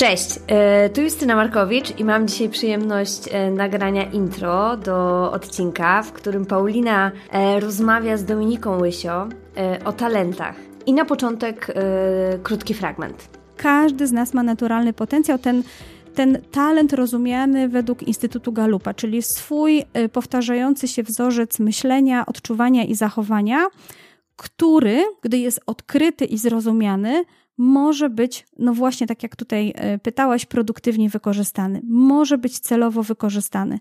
Cześć, e, tu Justyna Markowicz i mam dzisiaj przyjemność e, nagrania intro do odcinka, w którym Paulina e, rozmawia z Dominiką Łysio o talentach. I na początek krótki fragment. Każdy z nas ma naturalny potencjał, ten ten talent rozumiany według Instytutu Galupa, czyli swój powtarzający się wzorzec myślenia, odczuwania i zachowania, który, gdy jest odkryty i zrozumiany, może być, no właśnie tak jak tutaj e, pytałaś, produktywnie wykorzystany, może być celowo wykorzystany.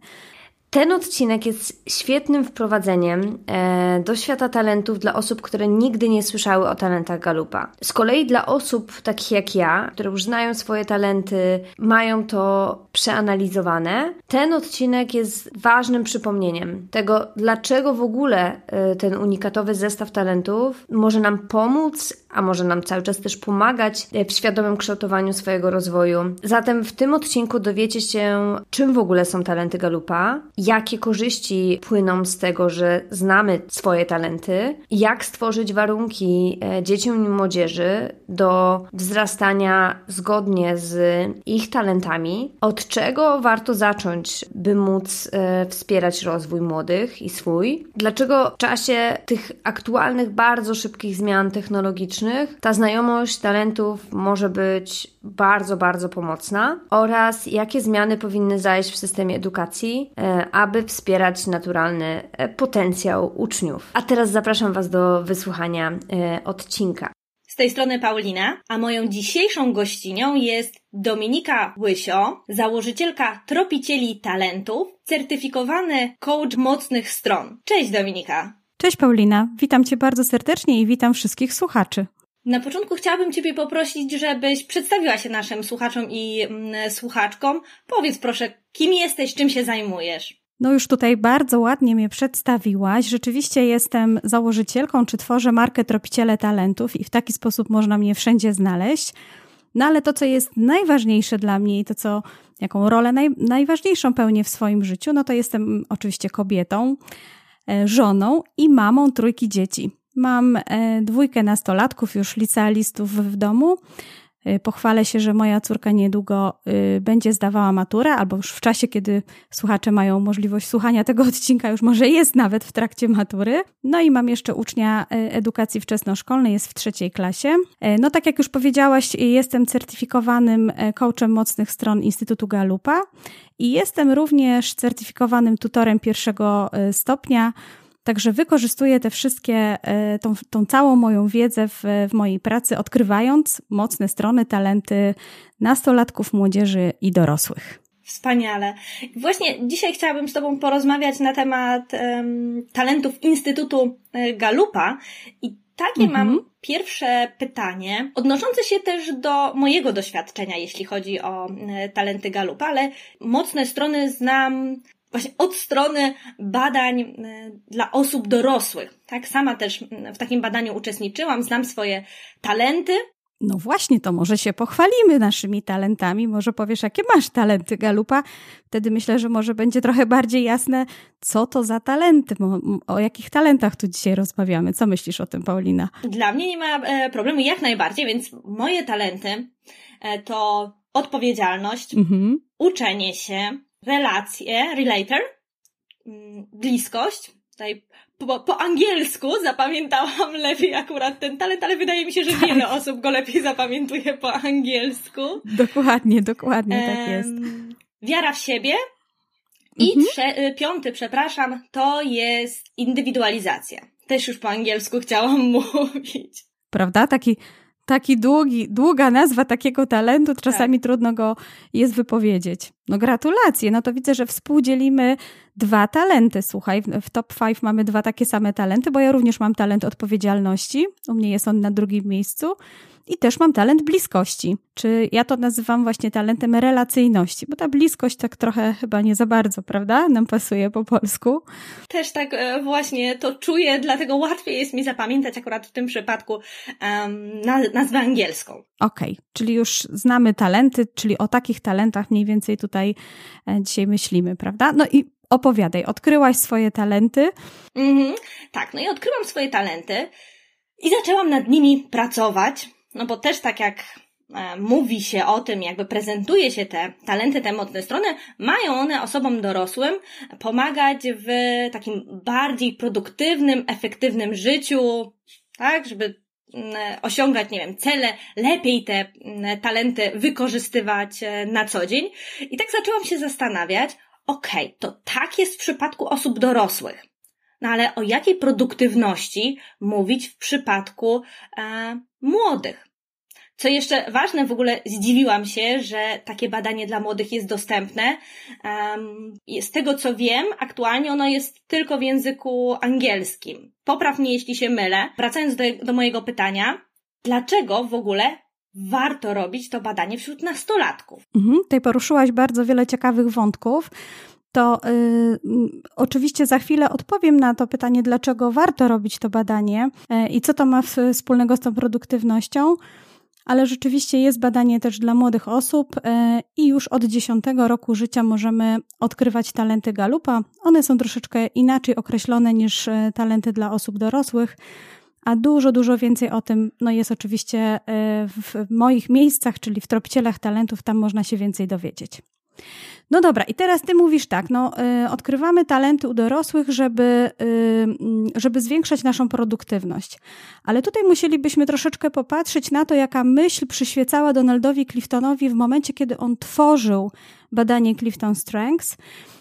Ten odcinek jest świetnym wprowadzeniem e, do świata talentów dla osób, które nigdy nie słyszały o talentach Galupa. Z kolei dla osób takich jak ja, które już znają swoje talenty, mają to przeanalizowane, ten odcinek jest ważnym przypomnieniem tego, dlaczego w ogóle e, ten unikatowy zestaw talentów może nam pomóc, a może nam cały czas też pomagać e, w świadomym kształtowaniu swojego rozwoju. Zatem w tym odcinku dowiecie się, czym w ogóle są talenty Galupa jakie korzyści płyną z tego, że znamy swoje talenty, jak stworzyć warunki e, dzieciom i młodzieży do wzrastania zgodnie z ich talentami, od czego warto zacząć, by móc e, wspierać rozwój młodych i swój, dlaczego w czasie tych aktualnych, bardzo szybkich zmian technologicznych ta znajomość talentów może być bardzo, bardzo pomocna oraz jakie zmiany powinny zajść w systemie edukacji, e, aby wspierać naturalny e, potencjał uczniów. A teraz zapraszam Was do wysłuchania e, odcinka. Z tej strony Paulina, a moją dzisiejszą gościnią jest Dominika Łysio, założycielka Tropicieli Talentów, certyfikowany coach mocnych stron. Cześć Dominika! Cześć Paulina, witam Cię bardzo serdecznie i witam wszystkich słuchaczy. Na początku chciałabym Ciebie poprosić, żebyś przedstawiła się naszym słuchaczom i mm, słuchaczkom. Powiedz proszę, kim jesteś, czym się zajmujesz? No już tutaj bardzo ładnie mnie przedstawiłaś. Rzeczywiście jestem założycielką, czy tworzę markę Tropiciele Talentów i w taki sposób można mnie wszędzie znaleźć. No ale to, co jest najważniejsze dla mnie i to, co, jaką rolę naj, najważniejszą pełnię w swoim życiu, no to jestem oczywiście kobietą, e, żoną i mamą trójki dzieci. Mam e, dwójkę nastolatków, już licealistów w domu. E, pochwalę się, że moja córka niedługo e, będzie zdawała maturę, albo już w czasie, kiedy słuchacze mają możliwość słuchania tego odcinka, już może jest nawet w trakcie matury. No i mam jeszcze ucznia edukacji wczesnoszkolnej, jest w trzeciej klasie. No tak jak już powiedziałaś, jestem certyfikowanym coachem mocnych stron Instytutu Galupa i jestem również certyfikowanym tutorem pierwszego stopnia Także wykorzystuję te wszystkie, e, tą, tą całą moją wiedzę w, w mojej pracy, odkrywając mocne strony, talenty nastolatków, młodzieży i dorosłych. Wspaniale. Właśnie dzisiaj chciałabym z Tobą porozmawiać na temat um, talentów Instytutu e, Galupa i takie mhm. mam pierwsze pytanie, odnoszące się też do mojego doświadczenia, jeśli chodzi o e, talenty Galupa, ale mocne strony znam właśnie od strony badań e, dla osób dorosłych. Tak, sama też w takim badaniu uczestniczyłam, znam swoje talenty. No właśnie, to może się pochwalimy naszymi talentami. Może powiesz, jakie masz talenty, Galupa? Wtedy myślę, że może będzie trochę bardziej jasne, co to za talenty, o jakich talentach tu dzisiaj rozmawiamy. Co myślisz o tym, Paulina? Dla mnie nie ma e, problemu jak najbardziej, więc moje talenty e, to odpowiedzialność, mhm. uczenie się, relacje, relator, mm, bliskość. Tutaj po, po angielsku zapamiętałam lepiej akurat ten talent, ale wydaje mi się, że wiele tak. osób go lepiej zapamiętuje po angielsku. Dokładnie, dokładnie tak jest. Wiara w siebie. I mhm. trze- y, piąty, przepraszam, to jest indywidualizacja. Też już po angielsku chciałam mówić. Prawda? Taki taki długi, długa nazwa takiego talentu, czasami tak. trudno go jest wypowiedzieć. No gratulacje, no to widzę, że współdzielimy dwa talenty. Słuchaj, w top 5 mamy dwa takie same talenty, bo ja również mam talent odpowiedzialności. U mnie jest on na drugim miejscu. I też mam talent bliskości, czy ja to nazywam właśnie talentem relacyjności, bo ta bliskość tak trochę chyba nie za bardzo, prawda? Nam pasuje po polsku. Też tak e, właśnie to czuję, dlatego łatwiej jest mi zapamiętać akurat w tym przypadku um, nazwę angielską. Okej, okay. czyli już znamy talenty, czyli o takich talentach mniej więcej tutaj e, dzisiaj myślimy, prawda? No i opowiadaj, odkryłaś swoje talenty. Mhm, tak, no i odkryłam swoje talenty i zaczęłam nad nimi pracować. No bo też tak jak e, mówi się o tym, jakby prezentuje się te talenty, te mocne strony, mają one osobom dorosłym pomagać w takim bardziej produktywnym, efektywnym życiu, tak, żeby osiągać, nie wiem, cele, lepiej te talenty wykorzystywać e, na co dzień. I tak zaczęłam się zastanawiać, okej, okay, to tak jest w przypadku osób dorosłych. No ale o jakiej produktywności mówić w przypadku e, młodych? Co jeszcze ważne, w ogóle zdziwiłam się, że takie badanie dla młodych jest dostępne. Z tego co wiem, aktualnie ono jest tylko w języku angielskim. Popraw mnie, jeśli się mylę. Wracając do, do mojego pytania, dlaczego w ogóle warto robić to badanie wśród nastolatków? Mhm, tutaj poruszyłaś bardzo wiele ciekawych wątków to y, oczywiście za chwilę odpowiem na to pytanie, dlaczego warto robić to badanie y, i co to ma wspólnego z tą produktywnością. Ale rzeczywiście jest badanie też dla młodych osób y, i już od 10 roku życia możemy odkrywać talenty Galupa. One są troszeczkę inaczej określone niż y, talenty dla osób dorosłych, a dużo, dużo więcej o tym no jest oczywiście y, w moich miejscach, czyli w tropicielach talentów, tam można się więcej dowiedzieć. No dobra, i teraz ty mówisz tak, no, y, odkrywamy talenty u dorosłych, żeby, y, żeby zwiększać naszą produktywność. Ale tutaj musielibyśmy troszeczkę popatrzeć na to, jaka myśl przyświecała Donaldowi Cliftonowi w momencie, kiedy on tworzył badanie Clifton Strengths.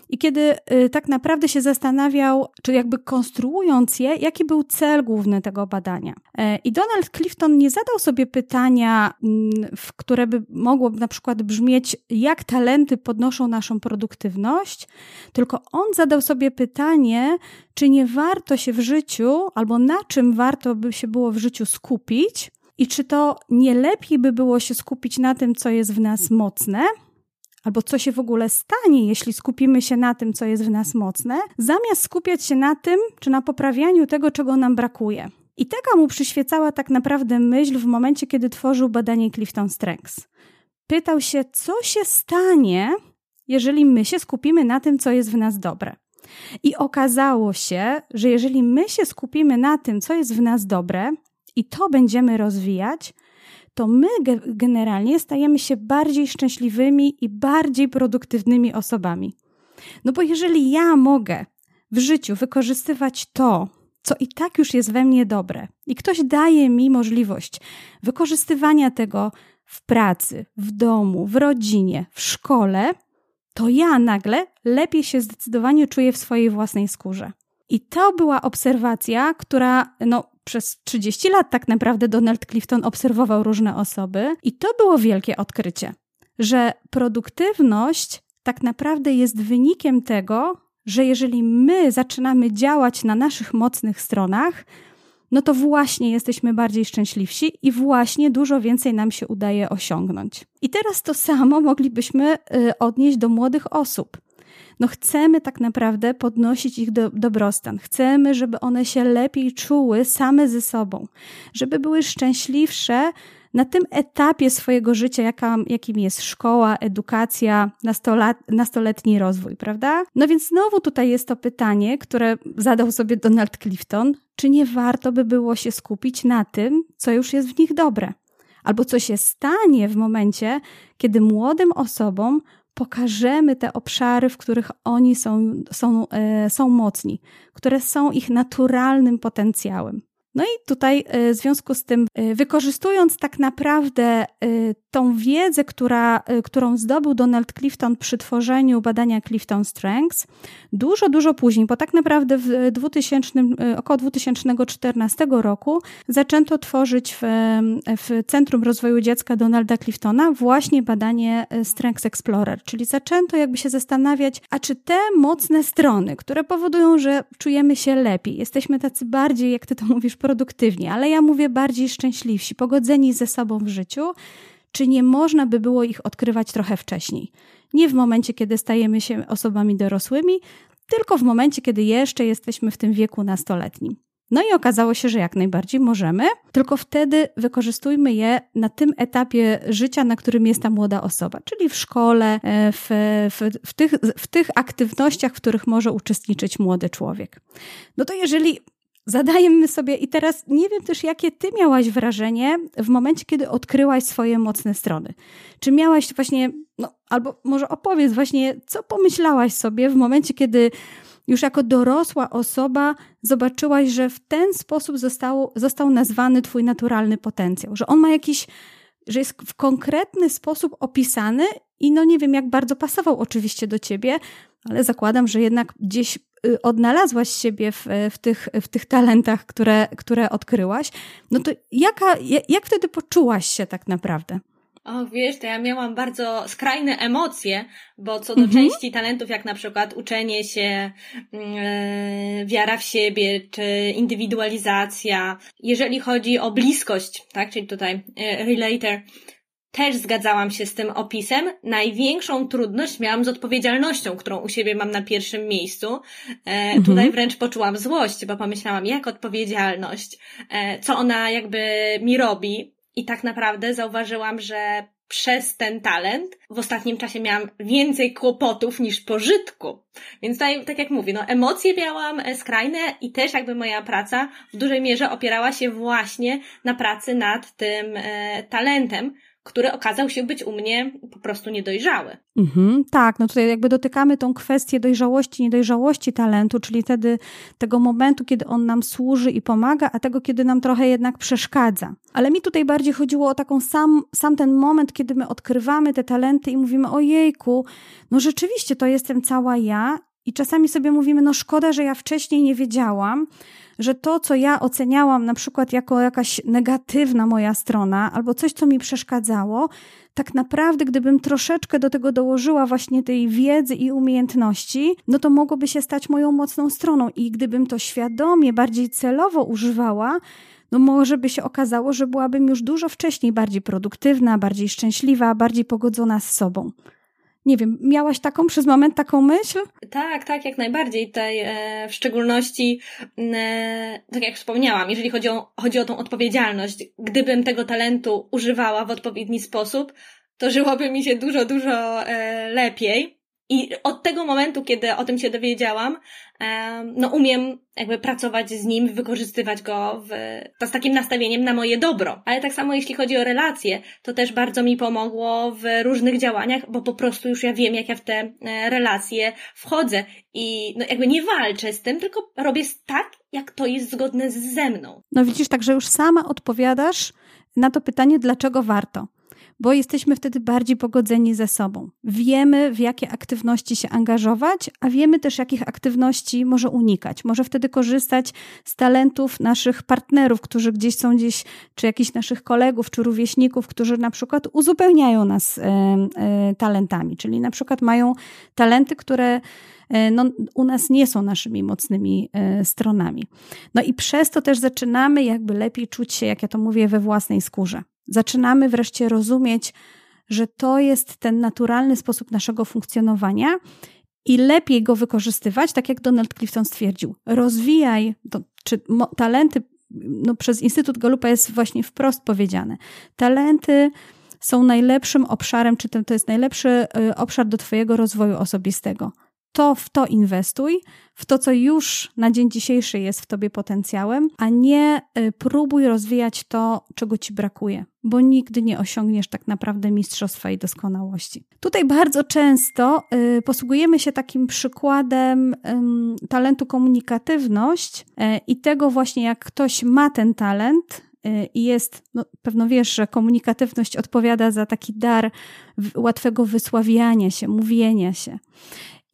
I kiedy y, tak naprawdę się zastanawiał, czy jakby konstruując je, jaki był cel główny tego badania. E, I Donald Clifton nie zadał sobie pytania, mm, w które by mogło na przykład brzmieć, jak talenty podnoszą naszą produktywność, tylko on zadał sobie pytanie, czy nie warto się w życiu, albo na czym warto by się było w życiu skupić, i czy to nie lepiej by było się skupić na tym, co jest w nas mocne, albo co się w ogóle stanie, jeśli skupimy się na tym, co jest w nas mocne, zamiast skupiać się na tym, czy na poprawianiu tego, czego nam brakuje. I taka mu przyświecała tak naprawdę myśl w momencie, kiedy tworzył badanie Clifton Strengths. Pytał się, co się stanie, jeżeli my się skupimy na tym, co jest w nas dobre. I okazało się, że jeżeli my się skupimy na tym, co jest w nas dobre, i to będziemy rozwijać, to my generalnie stajemy się bardziej szczęśliwymi i bardziej produktywnymi osobami. No bo jeżeli ja mogę w życiu wykorzystywać to, co i tak już jest we mnie dobre, i ktoś daje mi możliwość wykorzystywania tego w pracy, w domu, w rodzinie, w szkole, to ja nagle lepiej się zdecydowanie czuję w swojej własnej skórze. I to była obserwacja, która no, przez 30 lat tak naprawdę Donald Clifton obserwował różne osoby i to było wielkie odkrycie, że produktywność tak naprawdę jest wynikiem tego, że jeżeli my zaczynamy działać na naszych mocnych stronach, no to właśnie jesteśmy bardziej szczęśliwsi i właśnie dużo więcej nam się udaje osiągnąć. I teraz to samo moglibyśmy y, odnieść do młodych osób no chcemy tak naprawdę podnosić ich do, dobrostan. Chcemy, żeby one się lepiej czuły same ze sobą, żeby były szczęśliwsze na tym etapie swojego życia, jaka, jakim jest szkoła, edukacja, nastolat, nastoletni rozwój, prawda? No więc znowu tutaj jest to pytanie, które zadał sobie Donald Clifton, czy nie warto by było się skupić na tym, co już jest w nich dobre? Albo co się stanie w momencie, kiedy młodym osobom pokażemy te obszary, w których oni są, są, e, są mocni, które są ich naturalnym potencjałem. No i tutaj e, w związku z tym, e, wykorzystując tak naprawdę e, tą wiedzę, która, którą zdobył Donald Clifton przy tworzeniu badania Clifton Strengths, dużo, dużo później, bo tak naprawdę w 2000, około 2014 roku zaczęto tworzyć w, w Centrum Rozwoju Dziecka Donalda Cliftona właśnie badanie Strengths Explorer, czyli zaczęto jakby się zastanawiać, a czy te mocne strony, które powodują, że czujemy się lepiej, jesteśmy tacy bardziej, jak ty to mówisz, produktywni, ale ja mówię bardziej szczęśliwsi, pogodzeni ze sobą w życiu, czy nie można by było ich odkrywać trochę wcześniej? Nie w momencie, kiedy stajemy się osobami dorosłymi, tylko w momencie, kiedy jeszcze jesteśmy w tym wieku nastoletnim. No i okazało się, że jak najbardziej możemy, tylko wtedy wykorzystujmy je na tym etapie życia, na którym jest ta młoda osoba, czyli w szkole, e, w, w, w, tych, w tych aktywnościach, w których może uczestniczyć młody człowiek. No to jeżeli zadajemy sobie, i teraz nie wiem też, jakie ty miałaś wrażenie w momencie, kiedy odkryłaś swoje mocne strony. Czy miałaś właśnie, no, albo może opowiedz właśnie, co pomyślałaś sobie w momencie, kiedy już jako dorosła osoba zobaczyłaś, że w ten sposób został, nazwany twój naturalny potencjał, że on ma jakiś, że jest w konkretny sposób opisany i no nie wiem, jak bardzo pasował oczywiście do ciebie, ale zakładam, że jednak gdzieś odnalazłaś siebie w, w, tych, w tych talentach, które, które odkryłaś, no to jaka, jak wtedy poczułaś się tak naprawdę? O, wiesz, to ja miałam bardzo skrajne emocje, bo co do mhm. części talentów, jak na przykład uczenie się, yy, wiara w siebie, czy indywidualizacja, jeżeli chodzi o bliskość, tak, czyli tutaj yy, relator, też zgadzałam się z tym opisem. Największą trudność miałam z odpowiedzialnością, którą u siebie mam na pierwszym miejscu. E, mhm. Tutaj wręcz poczułam złość, bo pomyślałam, jak odpowiedzialność, e, co ona jakby mi robi. I tak naprawdę zauważyłam, że przez ten talent w ostatnim czasie miałam więcej kłopotów niż pożytku. Więc tutaj, tak jak mówię, no emocje miałam e, skrajne i też jakby moja praca w dużej mierze opierała się właśnie na pracy nad tym e, talentem, który okazał się być u mnie po prostu niedojrzały. Mhm, tak, no tutaj jakby dotykamy tą kwestię dojrzałości, niedojrzałości talentu, czyli wtedy tego momentu, kiedy on nam służy i pomaga, a tego, kiedy nam trochę jednak przeszkadza. Ale mi tutaj bardziej chodziło o taką sam, sam ten moment, kiedy my odkrywamy te talenty i mówimy, ojejku, no rzeczywiście to jestem cała ja i czasami sobie mówimy, no szkoda, że ja wcześniej nie wiedziałam, że to, co ja oceniałam na przykład jako jakaś negatywna moja strona, albo coś, co mi przeszkadzało, tak naprawdę, gdybym troszeczkę do tego dołożyła właśnie tej wiedzy i umiejętności, no to mogłoby się stać moją mocną stroną. I gdybym to świadomie, bardziej celowo używała, no może by się okazało, że byłabym już dużo wcześniej bardziej produktywna, bardziej szczęśliwa, bardziej pogodzona z sobą. Nie wiem, miałaś taką przez moment taką myśl? Tak, tak, jak najbardziej. Tutaj e, w szczególności, e, tak jak wspomniałam, jeżeli chodzi o, chodzi o tą odpowiedzialność, gdybym tego talentu używała w odpowiedni sposób, to żyłoby mi się dużo, dużo e, lepiej. I od tego momentu, kiedy o tym się dowiedziałam, no umiem jakby pracować z nim, wykorzystywać go w, z takim nastawieniem na moje dobro. Ale tak samo jeśli chodzi o relacje, to też bardzo mi pomogło w różnych działaniach, bo po prostu już ja wiem, jak ja w te e, relacje wchodzę i no jakby nie walczę z tym, tylko robię tak, jak to jest zgodne ze mną. No widzisz, także już sama odpowiadasz na to pytanie, dlaczego warto bo jesteśmy wtedy bardziej pogodzeni ze sobą. Wiemy, w jakie aktywności się angażować, a wiemy też, jakich aktywności może unikać. Może wtedy korzystać z talentów naszych partnerów, którzy gdzieś są gdzieś, czy jakichś naszych kolegów, czy rówieśników, którzy na przykład uzupełniają nas e, e, talentami, czyli na przykład mają talenty, które e, no, u nas nie są naszymi mocnymi stronami. No i przez to też zaczynamy jakby lepiej czuć się, jak ja to mówię, we własnej skórze. Zaczynamy wreszcie rozumieć, że to jest ten naturalny sposób naszego funkcjonowania i lepiej go wykorzystywać, tak jak Donald Clifton stwierdził. Rozwijaj, to, czy mo, talenty, no przez Instytut Galupa jest właśnie wprost powiedziane. Talenty są najlepszym obszarem, czy to, to jest najlepszy y, obszar do Twojego rozwoju osobistego to w to inwestuj, w to, co już na dzień dzisiejszy jest w tobie potencjałem, a nie y, próbuj rozwijać to, czego ci brakuje, bo nigdy nie osiągniesz tak naprawdę mistrzostwa i doskonałości. Tutaj bardzo często y, posługujemy się takim przykładem talentu komunikatywność y, i tego właśnie, jak ktoś ma ten talent, i jest, no, pewno wiesz, że komunikatywność odpowiada za taki dar łatwego wysławiania się, mówienia się.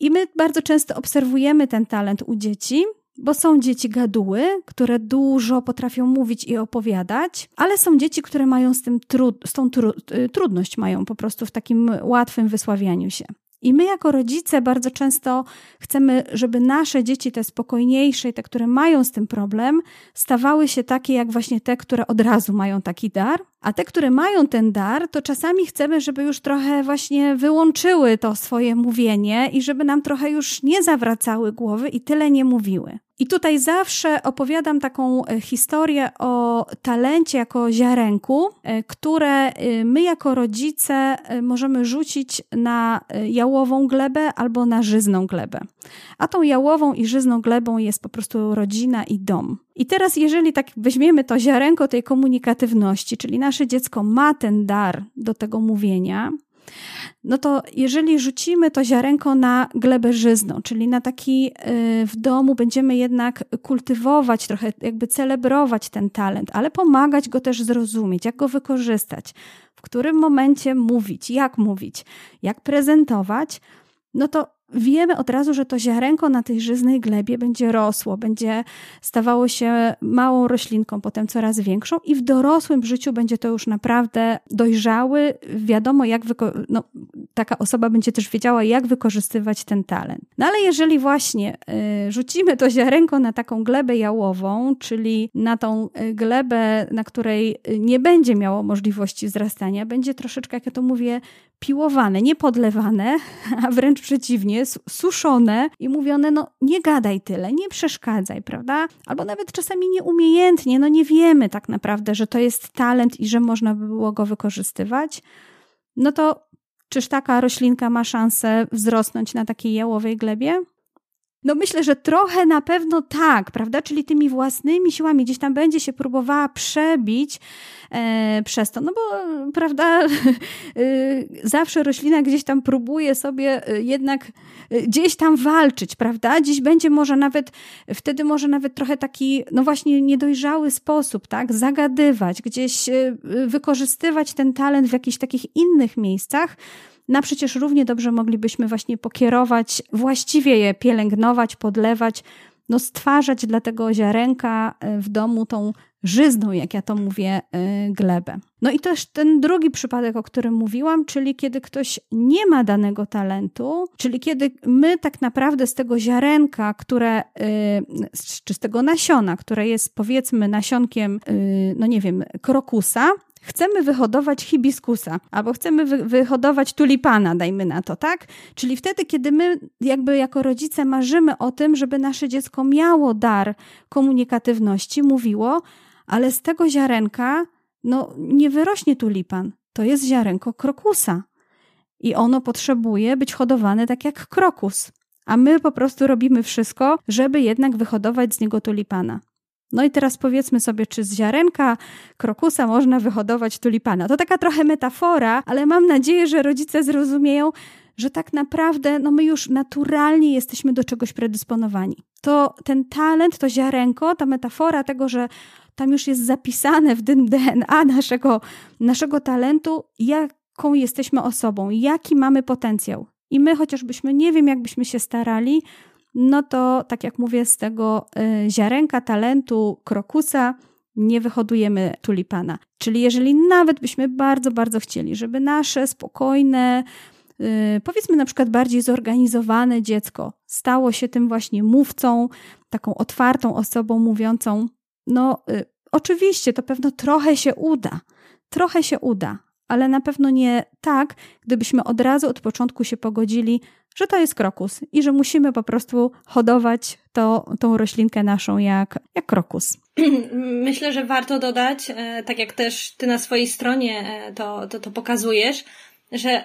I my bardzo często obserwujemy ten talent u dzieci, bo są dzieci gaduły, które dużo potrafią mówić i opowiadać, ale są dzieci, które mają z tym z tą tru, y, trudność, mają po prostu w takim łatwym wysławianiu się. I my, jako rodzice, bardzo często chcemy, żeby nasze dzieci, te spokojniejsze, te, które mają z tym problem, stawały się takie jak właśnie te, które od razu mają taki dar. A te, które mają ten dar, to czasami chcemy, żeby już trochę właśnie wyłączyły to swoje mówienie i żeby nam trochę już nie zawracały głowy i tyle nie mówiły. I tutaj zawsze opowiadam taką e, historię o talencie jako ziarenku, e, które e, my jako rodzice możemy rzucić na jałową glebę albo na żyzną glebę. A tą jałową i żyzną glebą jest po prostu rodzina i dom. I teraz, jeżeli tak weźmiemy to ziarenko tej komunikatywności, czyli nasze dziecko ma ten dar do tego mówienia, no to jeżeli rzucimy to ziarenko na glebę żyzną, czyli na taki y, w domu będziemy jednak kultywować, trochę jakby celebrować ten talent, ale pomagać go też zrozumieć, jak go wykorzystać, w którym momencie mówić, jak mówić, jak prezentować, no to wiemy od razu, że to ziarenko na tej żyznej glebie będzie rosło, będzie stawało się małą roślinką, potem coraz większą i w dorosłym życiu będzie to już naprawdę dojrzały, wiadomo jak no, taka osoba będzie też wiedziała, jak wykorzystywać ten talent. No ale jeżeli właśnie y, rzucimy to ziarenko na taką glebę jałową, czyli na tą y, glebę, na której nie będzie miało możliwości wzrastania, będzie troszeczkę, jak ja to mówię, piłowane, nie podlewane, a wręcz przeciwnie, suszone i mówione, no nie gadaj tyle, nie przeszkadzaj, prawda? Albo nawet czasami nieumiejętnie, no nie wiemy tak naprawdę, że to jest talent i że można by było go wykorzystywać, no to czyż taka roślinka ma szansę wzrosnąć na takiej jałowej glebie? No myślę, że trochę na pewno tak, prawda? Czyli tymi własnymi siłami gdzieś tam będzie się próbowała przebić e, przez to. No bo, prawda, e, zawsze roślina gdzieś tam próbuje sobie e, jednak e, gdzieś tam walczyć, prawda? Dziś będzie może nawet, wtedy może nawet trochę taki, no właśnie niedojrzały sposób, tak? Zagadywać, gdzieś e, wykorzystywać ten talent w jakichś takich innych miejscach, na przecież równie dobrze moglibyśmy właśnie pokierować, właściwie je pielęgnować, podlewać, no stwarzać dla tego ziarenka e, w domu tą żyzną, jak ja to mówię, e, glebę. No i też ten drugi przypadek, o którym mówiłam, czyli kiedy ktoś nie ma danego talentu, czyli kiedy my tak naprawdę z tego ziarenka, które, e, czy z tego nasiona, które jest powiedzmy nasionkiem, no nie wiem, krokusa, chcemy wyhodować hibiskusa albo chcemy wy wyhodować tulipana, dajmy na to, tak? Czyli wtedy, kiedy my jakby jako rodzice marzymy o tym, żeby nasze dziecko miało dar komunikatywności, mówiło, ale z tego ziarenka no nie wyrośnie tulipan. To jest ziarenko krokusa. I ono potrzebuje być hodowane tak jak krokus. A my po prostu robimy wszystko, żeby jednak wyhodować z niego tulipana. No i teraz powiedzmy sobie, czy z ziarenka krokusa można wyhodować tulipana. To taka trochę metafora, ale mam nadzieję, że rodzice zrozumieją, że tak naprawdę no my już naturalnie jesteśmy do czegoś predysponowani. To ten talent, to ziarenko, ta metafora tego, że tam już jest zapisane w tym DNA naszego, naszego talentu, jaką jesteśmy osobą, jaki mamy potencjał. I my, chociażbyśmy nie wiem, jakbyśmy się starali, no to tak jak mówię, z tego y, ziarenka talentu krokusa nie wyhodujemy tulipana. Czyli jeżeli nawet byśmy bardzo, bardzo chcieli, żeby nasze spokojne, y, powiedzmy na przykład bardziej zorganizowane dziecko stało się tym właśnie mówcą, taką otwartą osobą mówiącą, no y, oczywiście to pewno trochę się uda, trochę się uda, ale na pewno nie tak, gdybyśmy od razu od początku się pogodzili, że to jest krokus i że musimy po prostu hodować to, tą roślinkę naszą jak, jak krokus. Myślę, że warto dodać, e, tak jak też ty na swojej stronie e, to, to, to pokazujesz, że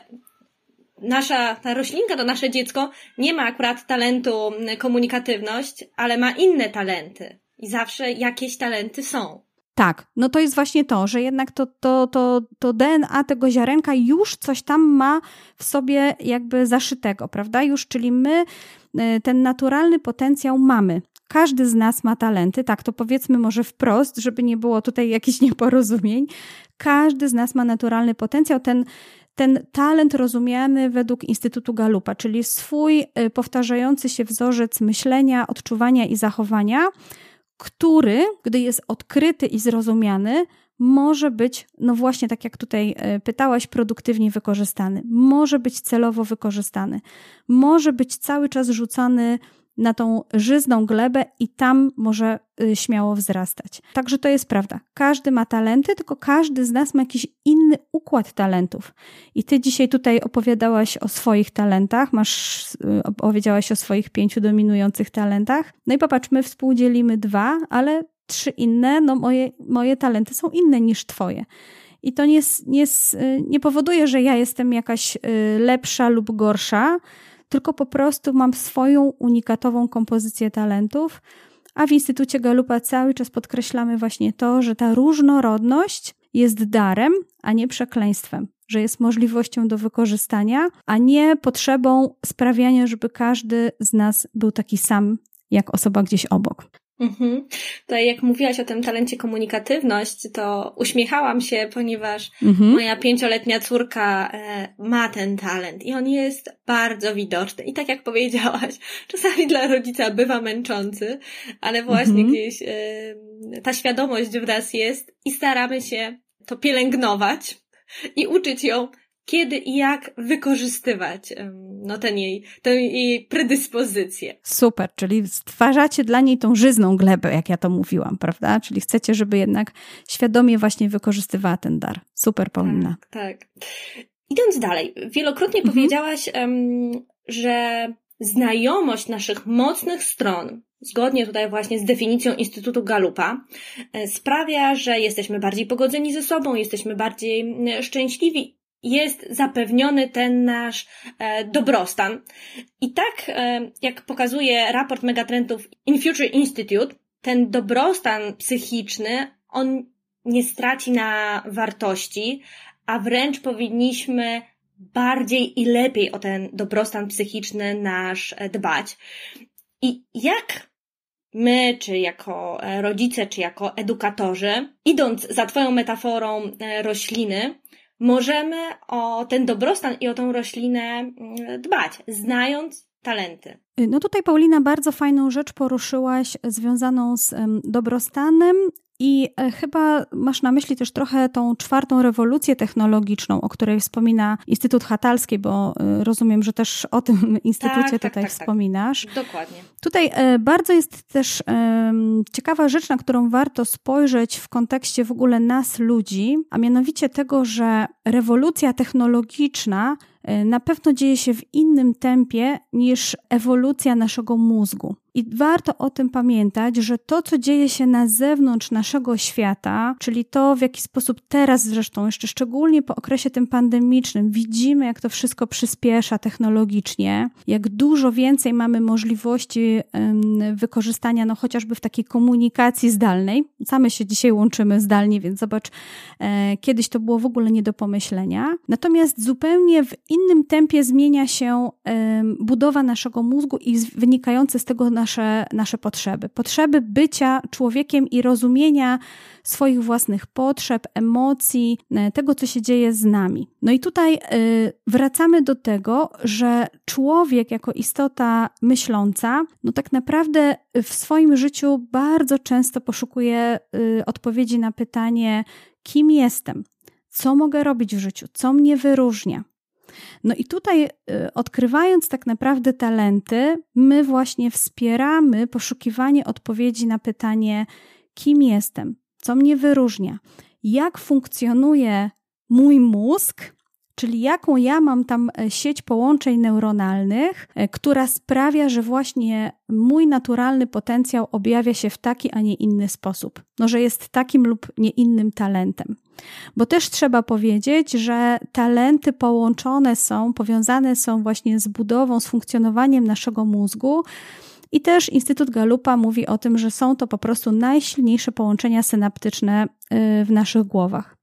nasza, ta roślinka, to nasze dziecko nie ma akurat talentu komunikatywność, ale ma inne talenty. I zawsze jakieś talenty są. Tak, no to jest właśnie to, że jednak to, to, to, to DNA tego ziarenka już coś tam ma w sobie jakby zaszytego, prawda? Już, czyli my e, ten naturalny potencjał mamy. Każdy z nas ma talenty, tak to powiedzmy może wprost, żeby nie było tutaj jakichś nieporozumień. Każdy z nas ma naturalny potencjał, ten, ten talent rozumiany według Instytutu Galupa, czyli swój e, powtarzający się wzorzec myślenia, odczuwania i zachowania, który, gdy jest odkryty i zrozumiany, może być, no właśnie tak jak tutaj e, pytałaś, produktywnie wykorzystany, może być celowo wykorzystany, może być cały czas rzucany na tą żyzną glebę i tam może e, śmiało wzrastać. Także to jest prawda. Każdy ma talenty, tylko każdy z nas ma jakiś inny inny układ talentów. I ty dzisiaj tutaj opowiadałaś o swoich talentach, masz, y, opowiedziałaś o swoich pięciu dominujących talentach. No i popatrz, my współdzielimy dwa, ale trzy inne, no moje, moje talenty są inne niż twoje. I to nie, nie, y, nie powoduje, że ja jestem jakaś lepsza lub gorsza, tylko po prostu mam swoją unikatową kompozycję talentów, a w Instytucie Galupa cały czas podkreślamy właśnie to, że ta różnorodność jest darem, a nie przekleństwem, że jest możliwością do wykorzystania, a nie potrzebą sprawiania, żeby każdy z nas był taki sam jak osoba gdzieś obok. Mhm. Tutaj jak mówiłaś o tym talencie komunikatywność, to uśmiechałam się, ponieważ mhm. moja pięcioletnia córka e, ma ten talent i on jest bardzo widoczny. I tak jak powiedziałaś, czasami dla rodzica bywa męczący, ale właśnie mhm. gdzieś e, ta świadomość w nas jest i staramy się to pielęgnować i uczyć ją kiedy i jak wykorzystywać no, ten jej, tę jej predyspozycję. Super, czyli stwarzacie dla niej tą żyzną glebę, jak ja to mówiłam, prawda? Czyli chcecie, żeby jednak świadomie właśnie wykorzystywała ten dar. Super, Paulina. Tak, tak. Idąc dalej, wielokrotnie mhm. powiedziałaś, że znajomość naszych mocnych stron, zgodnie tutaj właśnie z definicją Instytutu Galupa, e, sprawia, że jesteśmy bardziej pogodzeni ze sobą, jesteśmy bardziej szczęśliwi jest zapewniony ten nasz e, dobrostan. I tak, e, jak pokazuje raport megatrendów In Future Institute, ten dobrostan psychiczny, on nie straci na wartości, a wręcz powinniśmy bardziej i lepiej o ten dobrostan psychiczny nasz e, dbać. I jak my, czy jako rodzice, czy jako edukatorzy, idąc za Twoją metaforą rośliny, możemy o ten dobrostan i o tą roślinę mm, dbać, znając talenty. No tutaj Paulina bardzo fajną rzecz poruszyłaś związaną z dobrostanem i e, chyba masz na myśli też trochę tą czwartą rewolucję technologiczną, o której wspomina Instytut Hatalski, bo e, rozumiem, że też o tym instytucie tak, tak tutaj tak, tak, wspominasz. Dokładnie. Tutaj e, bardzo jest też ciekawa rzecz, na którą warto spojrzeć w kontekście w ogóle nas, ludzi, a mianowicie tego, że rewolucja technologiczna na pewno dzieje się w innym tempie niż ewolucja naszego mózgu. I warto o tym pamiętać, że to, co dzieje się na zewnątrz naszego świata, czyli to, w jaki sposób teraz zresztą, jeszcze szczególnie po okresie tym pandemicznym, widzimy, jak to wszystko przyspiesza technologicznie, jak dużo więcej mamy możliwości wykorzystania, no chociażby w takiej komunikacji zdalnej. Same się dzisiaj łączymy zdalnie, więc zobacz, e, kiedyś to było w ogóle nie do pomyślenia. Natomiast zupełnie w innym tempie zmienia się budowa naszego mózgu i wynikające z tego nasze, nasze potrzeby. Potrzeby bycia człowiekiem i rozumienia swoich własnych potrzeb, emocji, e, tego, co się dzieje z nami. No i tutaj e, wracamy do tego, że człowiek jako istota myśląca, no tak naprawdę w swoim życiu bardzo często poszukuje e, odpowiedzi na pytanie, kim jestem, co mogę robić w życiu, co mnie wyróżnia. No i tutaj, y, odkrywając tak naprawdę talenty, my właśnie wspieramy poszukiwanie odpowiedzi na pytanie, kim jestem, co mnie wyróżnia, jak funkcjonuje mój mózg, czyli jaką ja mam tam e, sieć połączeń neuronalnych, e, która sprawia, że właśnie mój naturalny potencjał objawia się w taki, a nie inny sposób. No, że jest takim lub nie innym talentem. Bo też trzeba powiedzieć, że talenty połączone są, powiązane są właśnie z budową, z funkcjonowaniem naszego mózgu. I też Instytut Galupa mówi o tym, że są to po prostu najsilniejsze połączenia synaptyczne y, w naszych głowach.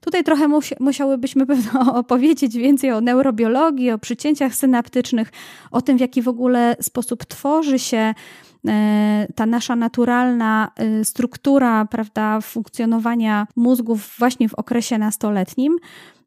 Tutaj trochę musiałybyśmy pewno opowiedzieć więcej o neurobiologii, o przycięciach synaptycznych, o tym, w jaki w ogóle sposób tworzy się e, ta nasza naturalna e, struktura, prawda, funkcjonowania mózgów właśnie w okresie nastoletnim.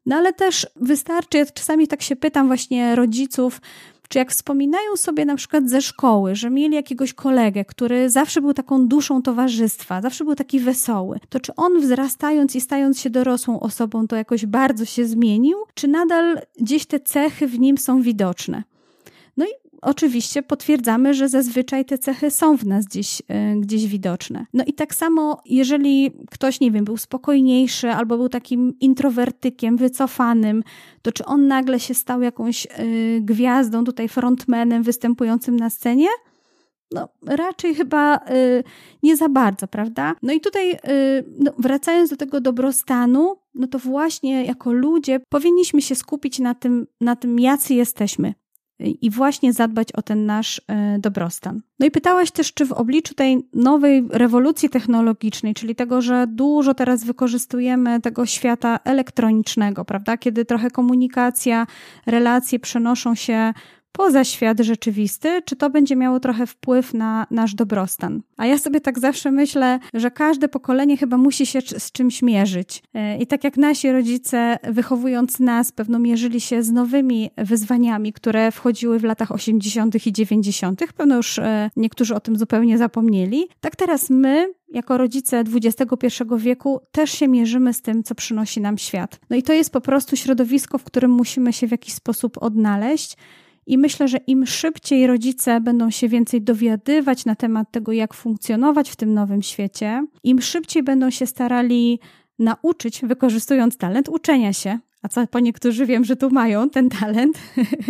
No ale też wystarczy, czasami tak się pytam właśnie rodziców, czy jak wspominają sobie na przykład ze szkoły, że mieli jakiegoś kolegę, który zawsze był taką duszą towarzystwa, zawsze był taki wesoły, to czy on wzrastając i stając się dorosłą osobą, to jakoś bardzo się zmienił, czy nadal gdzieś te cechy w nim są widoczne? Oczywiście potwierdzamy, że zazwyczaj te cechy są w nas gdzieś, e, gdzieś widoczne. No i tak samo, jeżeli ktoś, nie wiem, był spokojniejszy albo był takim introwertykiem, wycofanym, to czy on nagle się stał jakąś y, gwiazdą, tutaj frontmanem występującym na scenie? No, raczej chyba y, nie za bardzo, prawda? No i tutaj, y, no, wracając do tego dobrostanu, no to właśnie jako ludzie powinniśmy się skupić na tym, na tym jacy jesteśmy i właśnie zadbać o ten nasz e, dobrostan. No i pytałaś też, czy w obliczu tej nowej rewolucji technologicznej, czyli tego, że dużo teraz wykorzystujemy tego świata elektronicznego, prawda, kiedy trochę komunikacja, relacje przenoszą się poza świat rzeczywisty, czy to będzie miało trochę wpływ na nasz dobrostan. A ja sobie tak zawsze myślę, że każde pokolenie chyba musi się z czymś mierzyć. E, I tak jak nasi rodzice, wychowując nas, pewno mierzyli się z nowymi wyzwaniami, które wchodziły w latach 80. i 90., pewno już e, niektórzy o tym zupełnie zapomnieli, tak teraz my, jako rodzice XXI wieku też się mierzymy z tym, co przynosi nam świat. No i to jest po prostu środowisko, w którym musimy się w jakiś sposób odnaleźć. I myślę, że im szybciej rodzice będą się więcej dowiadywać na temat tego, jak funkcjonować w tym nowym świecie, im szybciej będą się starali nauczyć, wykorzystując talent uczenia się, a co po niektórzy wiem, że tu mają ten talent,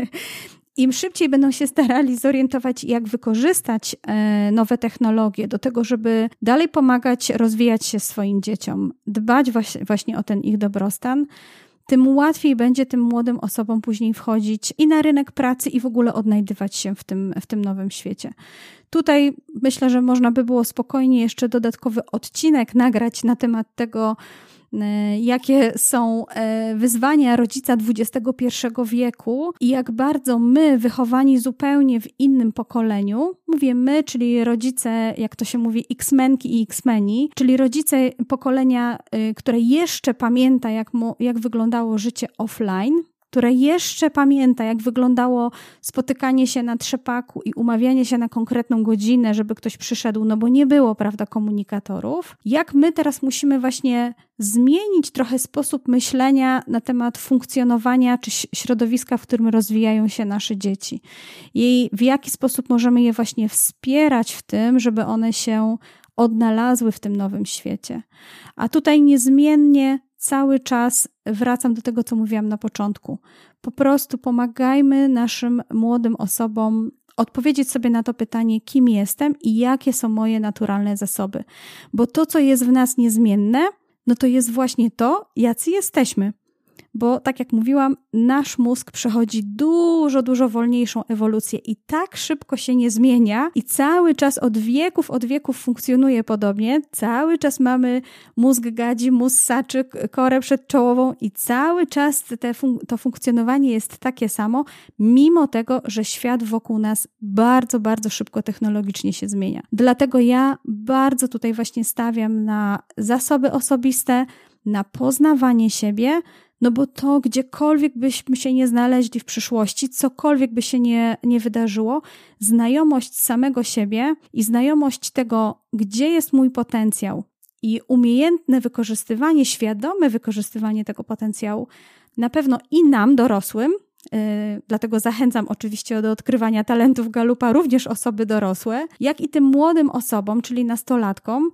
im szybciej będą się starali zorientować, jak wykorzystać e, nowe technologie do tego, żeby dalej pomagać rozwijać się swoim dzieciom, dbać właśnie o ten ich dobrostan, tym łatwiej będzie tym młodym osobom później wchodzić i na rynek pracy, i w ogóle odnajdywać się w tym, w tym nowym świecie. Tutaj myślę, że można by było spokojnie jeszcze dodatkowy odcinek nagrać na temat tego, jakie są e, wyzwania rodzica XXI wieku i jak bardzo my, wychowani zupełnie w innym pokoleniu, mówię my, czyli rodzice, jak to się mówi, X-menki i X-meni, czyli rodzice pokolenia, e, które jeszcze pamięta, jak, mu, jak wyglądało życie offline, które jeszcze pamięta, jak wyglądało spotykanie się na trzepaku i umawianie się na konkretną godzinę, żeby ktoś przyszedł, no bo nie było, prawda, komunikatorów. Jak my teraz musimy właśnie zmienić trochę sposób myślenia na temat funkcjonowania czy środowiska, w którym rozwijają się nasze dzieci. I w jaki sposób możemy je właśnie wspierać w tym, żeby one się odnalazły w tym nowym świecie. A tutaj niezmiennie cały czas wracam do tego, co mówiłam na początku. Po prostu pomagajmy naszym młodym osobom odpowiedzieć sobie na to pytanie, kim jestem i jakie są moje naturalne zasoby. Bo to, co jest w nas niezmienne, no to jest właśnie to, jacy jesteśmy bo tak jak mówiłam, nasz mózg przechodzi dużo, dużo wolniejszą ewolucję i tak szybko się nie zmienia i cały czas od wieków, od wieków funkcjonuje podobnie. Cały czas mamy mózg gadzi, mózg saczy, korę przedczołową i cały czas fun to funkcjonowanie jest takie samo, mimo tego, że świat wokół nas bardzo, bardzo szybko technologicznie się zmienia. Dlatego ja bardzo tutaj właśnie stawiam na zasoby osobiste, na poznawanie siebie, no bo to gdziekolwiek byśmy się nie znaleźli w przyszłości, cokolwiek by się nie, nie wydarzyło, znajomość samego siebie i znajomość tego, gdzie jest mój potencjał i umiejętne wykorzystywanie, świadome wykorzystywanie tego potencjału, na pewno i nam, dorosłym, Yy, dlatego zachęcam oczywiście do odkrywania talentów Galupa również osoby dorosłe, jak i tym młodym osobom, czyli nastolatkom,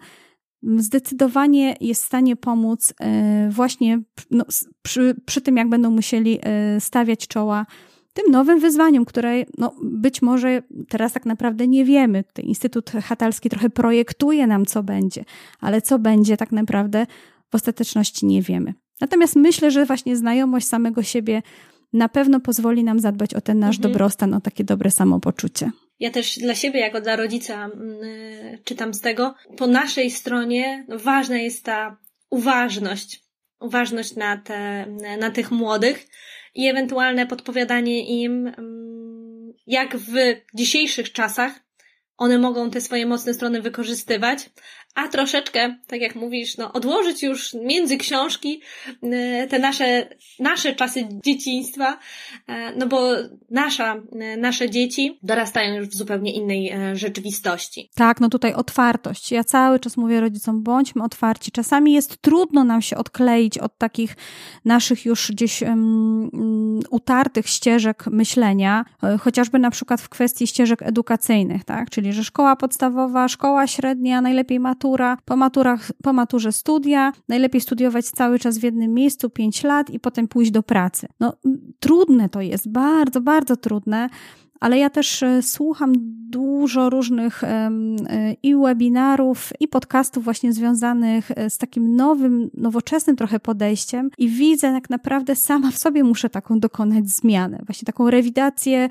zdecydowanie jest w stanie pomóc e, właśnie no, przy, przy tym, jak będą musieli e, stawiać czoła tym nowym wyzwaniom, które no, być może teraz tak naprawdę nie wiemy. Instytut Hatalski trochę projektuje nam, co będzie, ale co będzie tak naprawdę w ostateczności nie wiemy. Natomiast myślę, że właśnie znajomość samego siebie na pewno pozwoli nam zadbać o ten nasz mhm. dobrostan, o takie dobre samopoczucie. Ja też dla siebie, jako dla rodzica, mm, y, czytam z tego. Po naszej stronie ważna jest ta uważność. Uważność na, te, na tych młodych i ewentualne podpowiadanie im, mm, jak w dzisiejszych czasach one mogą te swoje mocne strony wykorzystywać, a troszeczkę, tak jak mówisz, no, odłożyć już między książki e, te nasze, nasze czasy dzieciństwa, e, no bo nasza, e, nasze dzieci dorastają już w zupełnie innej rzeczywistości. Tak, no tutaj otwartość. Ja cały czas mówię rodzicom, bądźmy otwarci. Czasami jest trudno nam się odkleić od takich naszych już gdzieś um, utartych ścieżek myślenia, chociażby na przykład w kwestii ścieżek edukacyjnych, tak? Czyli, że szkoła podstawowa, szkoła średnia, najlepiej matura, matura, po, maturach, po maturze studia, najlepiej studiować cały czas w jednym miejscu 5 lat i potem pójść do pracy. No, trudne to jest, bardzo, bardzo trudne ale ja też e, słucham dużo różnych e, i webinarów, i podcastów właśnie związanych e, z takim nowym, nowoczesnym trochę podejściem i widzę jak naprawdę sama w sobie muszę taką dokonać zmianę, właśnie taką rewidację,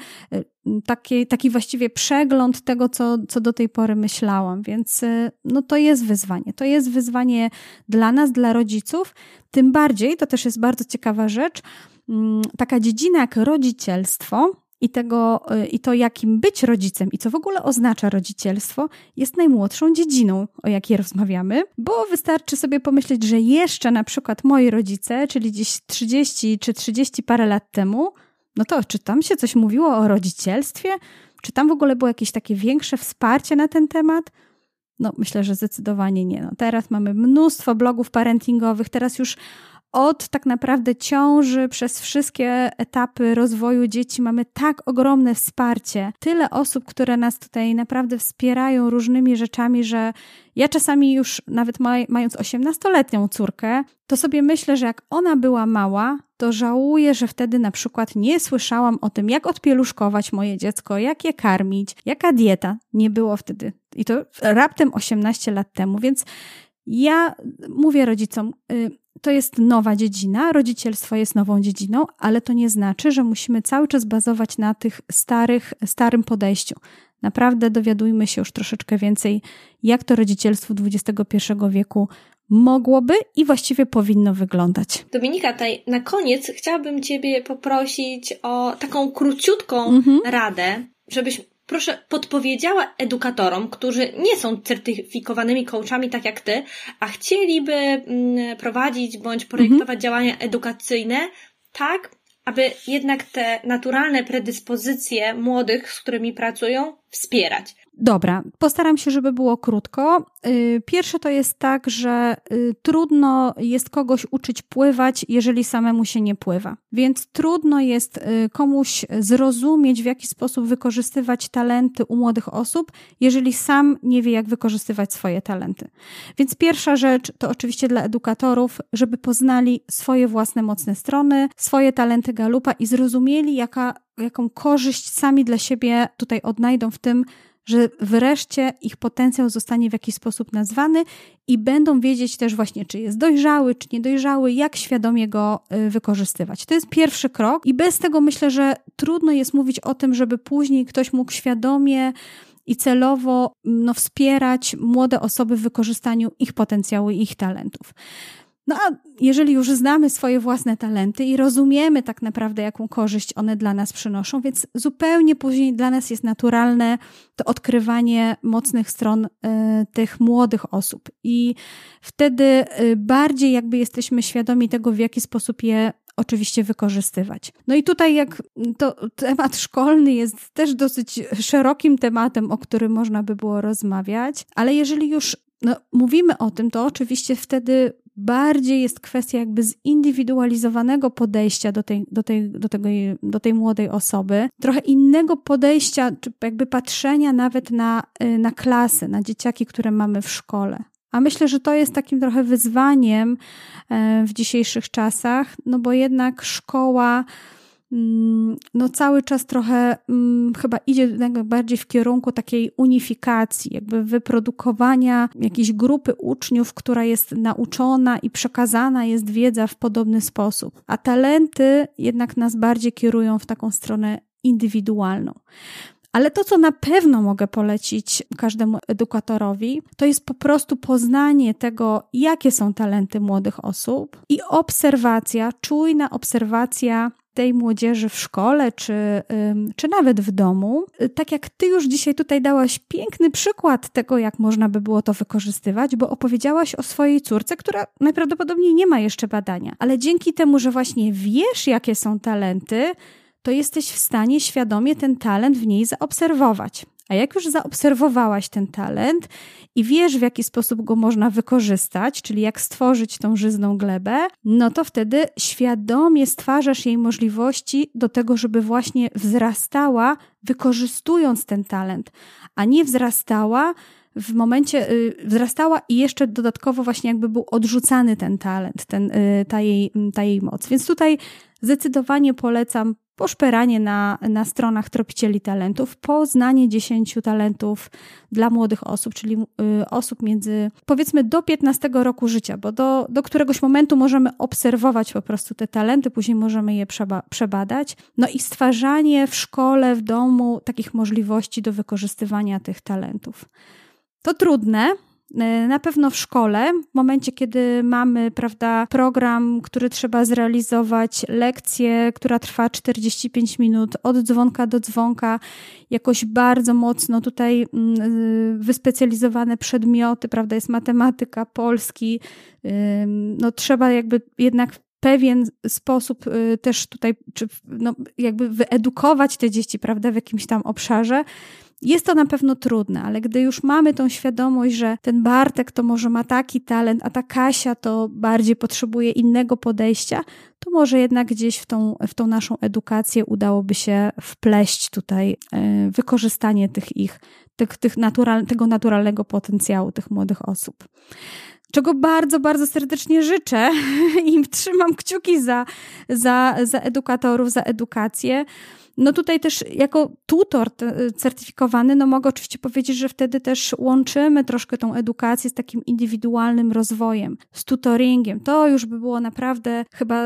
taki, taki właściwie przegląd tego, co, co do tej pory myślałam, więc no to jest wyzwanie. To jest wyzwanie dla nas, dla rodziców, tym bardziej, to też jest bardzo ciekawa rzecz, mm, taka dziedzina jak rodzicielstwo, i, tego, y, i to, jakim być rodzicem i co w ogóle oznacza rodzicielstwo, jest najmłodszą dziedziną, o jakiej rozmawiamy, bo wystarczy sobie pomyśleć, że jeszcze na przykład moi rodzice, czyli gdzieś 30 czy 30 parę lat temu, no to czy tam się coś mówiło o rodzicielstwie? Czy tam w ogóle było jakieś takie większe wsparcie na ten temat? No, myślę, że zdecydowanie nie. No, teraz mamy mnóstwo blogów parentingowych, teraz już od tak naprawdę ciąży przez wszystkie etapy rozwoju dzieci mamy tak ogromne wsparcie, tyle osób, które nas tutaj naprawdę wspierają różnymi rzeczami, że ja czasami już nawet maj, mając 18-letnią córkę, to sobie myślę, że jak ona była mała, to żałuję, że wtedy na przykład nie słyszałam o tym, jak odpieluszkować moje dziecko, jak je karmić, jaka dieta. Nie było wtedy. I to raptem 18 lat temu, więc ja mówię rodzicom, y, to jest nowa dziedzina, rodzicielstwo jest nową dziedziną, ale to nie znaczy, że musimy cały czas bazować na tych starych, starym podejściu. Naprawdę dowiadujmy się już troszeczkę więcej, jak to rodzicielstwo XXI wieku mogłoby i właściwie powinno wyglądać. Dominika, tutaj na koniec chciałabym Ciebie poprosić o taką króciutką mhm. radę, żebyś proszę podpowiedziała edukatorom, którzy nie są certyfikowanymi coachami tak jak ty, a chcieliby mm, prowadzić bądź projektować mhm. działania edukacyjne tak, aby jednak te naturalne predyspozycje młodych, z którymi pracują, wspierać. Dobra, postaram się, żeby było krótko. Y, pierwsze to jest tak, że y, trudno jest kogoś uczyć pływać, jeżeli samemu się nie pływa. Więc trudno jest y, komuś zrozumieć, w jaki sposób wykorzystywać talenty u młodych osób, jeżeli sam nie wie, jak wykorzystywać swoje talenty. Więc pierwsza rzecz to oczywiście dla edukatorów, żeby poznali swoje własne mocne strony, swoje talenty galupa i zrozumieli, jaka, jaką korzyść sami dla siebie tutaj odnajdą w tym, że wreszcie ich potencjał zostanie w jakiś sposób nazwany i będą wiedzieć też właśnie, czy jest dojrzały, czy niedojrzały, jak świadomie go y, wykorzystywać. To jest pierwszy krok i bez tego myślę, że trudno jest mówić o tym, żeby później ktoś mógł świadomie i celowo no, wspierać młode osoby w wykorzystaniu ich potencjału i ich talentów. No a jeżeli już znamy swoje własne talenty i rozumiemy tak naprawdę, jaką korzyść one dla nas przynoszą, więc zupełnie później dla nas jest naturalne to odkrywanie mocnych stron y, tych młodych osób. I wtedy y, bardziej jakby jesteśmy świadomi tego, w jaki sposób je oczywiście wykorzystywać. No i tutaj jak to temat szkolny jest też dosyć szerokim tematem, o którym można by było rozmawiać, ale jeżeli już no, mówimy o tym, to oczywiście wtedy bardziej jest kwestia jakby zindywidualizowanego podejścia do tej, do tej, do tego, do tej młodej osoby, trochę innego podejścia, czy jakby patrzenia nawet na, y, na klasy, na dzieciaki, które mamy w szkole. A myślę, że to jest takim trochę wyzwaniem e, w dzisiejszych czasach, no bo jednak szkoła no cały czas trochę hmm, chyba idzie bardziej w kierunku takiej unifikacji, jakby wyprodukowania jakiejś grupy uczniów, która jest nauczona i przekazana jest wiedza w podobny sposób. A talenty jednak nas bardziej kierują w taką stronę indywidualną. Ale to, co na pewno mogę polecić każdemu edukatorowi, to jest po prostu poznanie tego, jakie są talenty młodych osób i obserwacja, czujna obserwacja tej młodzieży w szkole, czy, czy nawet w domu. Tak jak ty już dzisiaj tutaj dałaś piękny przykład tego, jak można by było to wykorzystywać, bo opowiedziałaś o swojej córce, która najprawdopodobniej nie ma jeszcze badania, ale dzięki temu, że właśnie wiesz, jakie są talenty, to jesteś w stanie świadomie ten talent w niej zaobserwować. A jak już zaobserwowałaś ten talent i wiesz, w jaki sposób go można wykorzystać, czyli jak stworzyć tą żyzną glebę, no to wtedy świadomie stwarzasz jej możliwości do tego, żeby właśnie wzrastała, wykorzystując ten talent, a nie wzrastała w momencie y, wzrastała i jeszcze dodatkowo właśnie jakby był odrzucany ten talent, ten, y, ta, jej, ta jej moc. Więc tutaj zdecydowanie polecam poszperanie na, na stronach Tropicieli Talentów, poznanie 10 talentów dla młodych osób, czyli y, osób między powiedzmy do 15 roku życia, bo do, do któregoś momentu możemy obserwować po prostu te talenty, później możemy je przeba przebadać. No i stwarzanie w szkole, w domu takich możliwości do wykorzystywania tych talentów. To trudne, na pewno w szkole, w momencie, kiedy mamy, prawda, program, który trzeba zrealizować, lekcję, która trwa 45 minut, od dzwonka do dzwonka, jakoś bardzo mocno tutaj mm, y, wyspecjalizowane przedmioty, prawda, jest matematyka, polski, no trzeba jakby jednak pewien sposób też tutaj, czy no, jakby wyedukować te dzieci, prawda, w jakimś tam obszarze, jest to na pewno trudne, ale gdy już mamy tą świadomość, że ten Bartek to może ma taki talent, a ta Kasia to bardziej potrzebuje innego podejścia, to może jednak gdzieś w tą, w tą naszą edukację udałoby się wpleść tutaj e, wykorzystanie tych ich, tych, tych natural, tego naturalnego potencjału tych młodych osób czego bardzo, bardzo serdecznie życzę i trzymam kciuki za, za, za edukatorów, za edukację. No tutaj też jako tutor certyfikowany, no mogę oczywiście powiedzieć, że wtedy też łączymy troszkę tą edukację z takim indywidualnym rozwojem, z tutoringiem. To już by było naprawdę chyba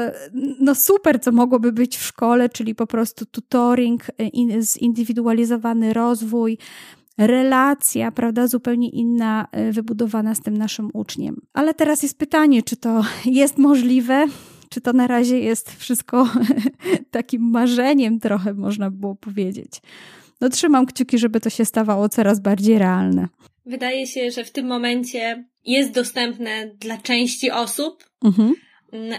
no super, co mogłoby być w szkole, czyli po prostu tutoring, zindywidualizowany rozwój, relacja, prawda, zupełnie inna, e, wybudowana z tym naszym uczniem. Ale teraz jest pytanie, czy to jest możliwe? czy to na razie jest wszystko takim marzeniem, trochę można było powiedzieć. No, trzymam kciuki, żeby to się stawało coraz bardziej realne. Wydaje się, że w tym momencie jest dostępne dla części osób, mhm.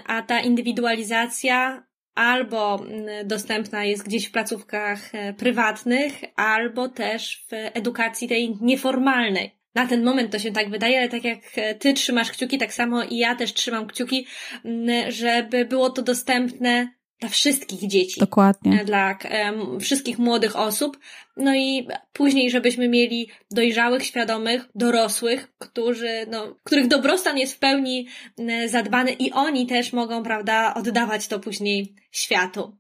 a ta indywidualizacja albo dostępna jest gdzieś w placówkach e, prywatnych, albo też w edukacji tej nieformalnej. Na ten moment to się tak wydaje, ale tak jak e, ty trzymasz kciuki, tak samo i ja też trzymam kciuki, żeby było to dostępne dla wszystkich dzieci. Dokładnie. E, dla um, wszystkich młodych osób. No i później, żebyśmy mieli dojrzałych, świadomych, dorosłych, którzy, no, których dobrostan jest w pełni zadbany i oni też mogą, prawda, oddawać to później światu.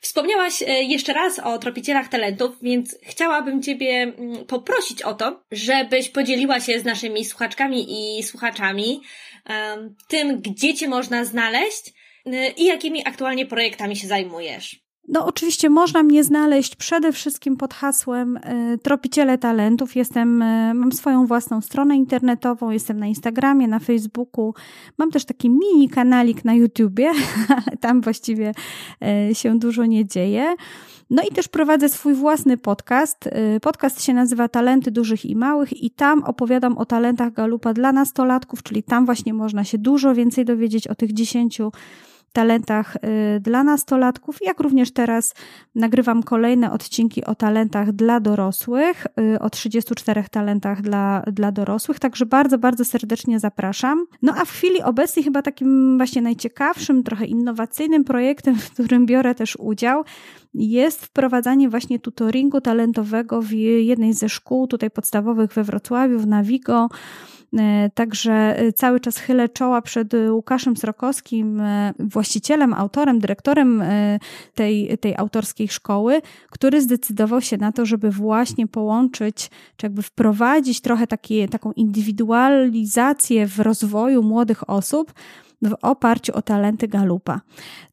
Wspomniałaś e, jeszcze raz o tropicielach talentów, więc chciałabym Ciebie poprosić o to, żebyś podzieliła się z naszymi słuchaczkami i słuchaczami tym, gdzie Cię można znaleźć i jakimi aktualnie projektami się zajmujesz. No, oczywiście można mnie znaleźć przede wszystkim pod hasłem y, Tropiciele Talentów. Jestem, y, mam swoją własną stronę internetową, jestem na Instagramie, na Facebooku. Mam też taki mini kanalik na YouTubie, ale tam właściwie y, się dużo nie dzieje. No i też prowadzę swój własny podcast. Podcast się nazywa Talenty Dużych i Małych i tam opowiadam o talentach Galupa dla nastolatków, czyli tam właśnie można się dużo więcej dowiedzieć o tych dziesięciu talentach y, dla nastolatków, jak również teraz nagrywam kolejne odcinki o talentach dla dorosłych, y, o 34 talentach dla, dla dorosłych, także bardzo, bardzo serdecznie zapraszam. No a w chwili obecnej chyba takim właśnie najciekawszym, trochę innowacyjnym projektem, w którym biorę też udział, jest wprowadzanie właśnie tutoringu talentowego w jednej ze szkół tutaj podstawowych we Wrocławiu, w Navigo, także e, cały czas chylę czoła przed Łukaszem Srokowskim, e, właścicielem, autorem, dyrektorem tej, tej autorskiej szkoły, który zdecydował się na to, żeby właśnie połączyć, czy jakby wprowadzić trochę takie, taką indywidualizację w rozwoju młodych osób, w oparciu o talenty Galupa.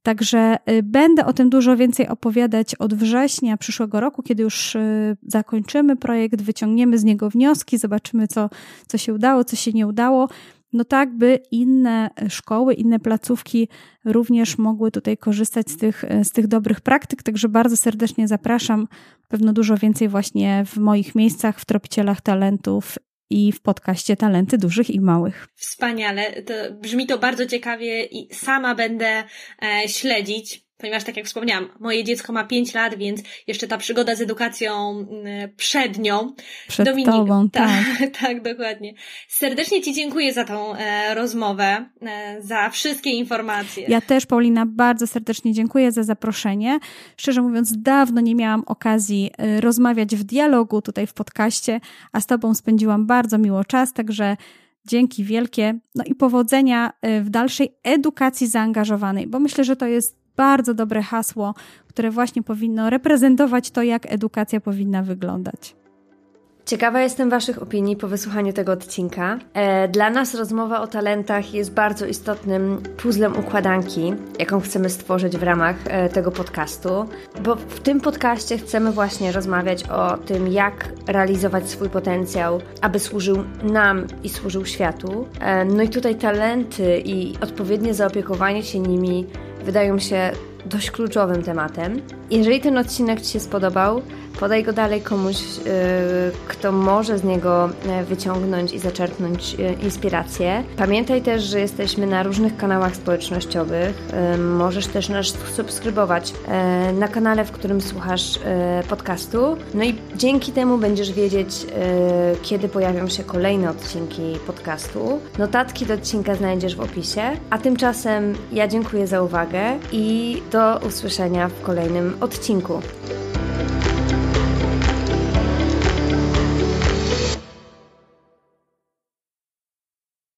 Także y, będę o tym dużo więcej opowiadać od września przyszłego roku, kiedy już y, zakończymy projekt, wyciągniemy z niego wnioski, zobaczymy, co, co się udało, co się nie udało. no tak, by inne szkoły, inne placówki również mogły tutaj korzystać z tych, z tych dobrych praktyk. Także bardzo serdecznie zapraszam. Pewno dużo więcej właśnie w moich miejscach, w Tropicielach Talentów i w podcaście Talenty Dużych i Małych. Wspaniale. To brzmi to bardzo ciekawie i sama będę e, śledzić ponieważ tak jak wspomniałam, moje dziecko ma 5 lat, więc jeszcze ta przygoda z edukacją mm, przed nią. Przed Dominik, tobą, tak. tak. tak, dokładnie. Serdecznie Ci dziękuję za tą e, rozmowę, e, za wszystkie informacje. Ja też, Paulina, bardzo serdecznie dziękuję za zaproszenie. Szczerze mówiąc, dawno nie miałam okazji e, rozmawiać w dialogu tutaj w podcaście, a z Tobą spędziłam bardzo miło czas, także Dzięki wielkie. No i powodzenia e, w dalszej edukacji zaangażowanej, bo myślę, że to jest bardzo dobre hasło, które właśnie powinno reprezentować to, jak edukacja powinna wyglądać. Ciekawa jestem Waszych opinii po wysłuchaniu tego odcinka. E, dla nas rozmowa o talentach jest bardzo istotnym puzzlem układanki, jaką chcemy stworzyć w ramach e, tego podcastu, bo w tym podcaście chcemy właśnie rozmawiać o tym, jak realizować swój potencjał, aby służył nam i służył światu. E, no i tutaj talenty i odpowiednie zaopiekowanie się nimi wydają się dość kluczowym tematem. Jeżeli ten odcinek Ci się spodobał, podaj go dalej komuś, y, kto może z niego y, wyciągnąć i zaczerpnąć y, inspirację. Pamiętaj też, że jesteśmy na różnych kanałach społecznościowych. Możesz też nas subskrybować na kanale, w którym słuchasz podcastu. No i dzięki temu będziesz wiedzieć, kiedy pojawią się kolejne odcinki podcastu. Notatki do odcinka znajdziesz w opisie. A tymczasem ja dziękuję za uwagę i do usłyszenia w kolejnym odcinku.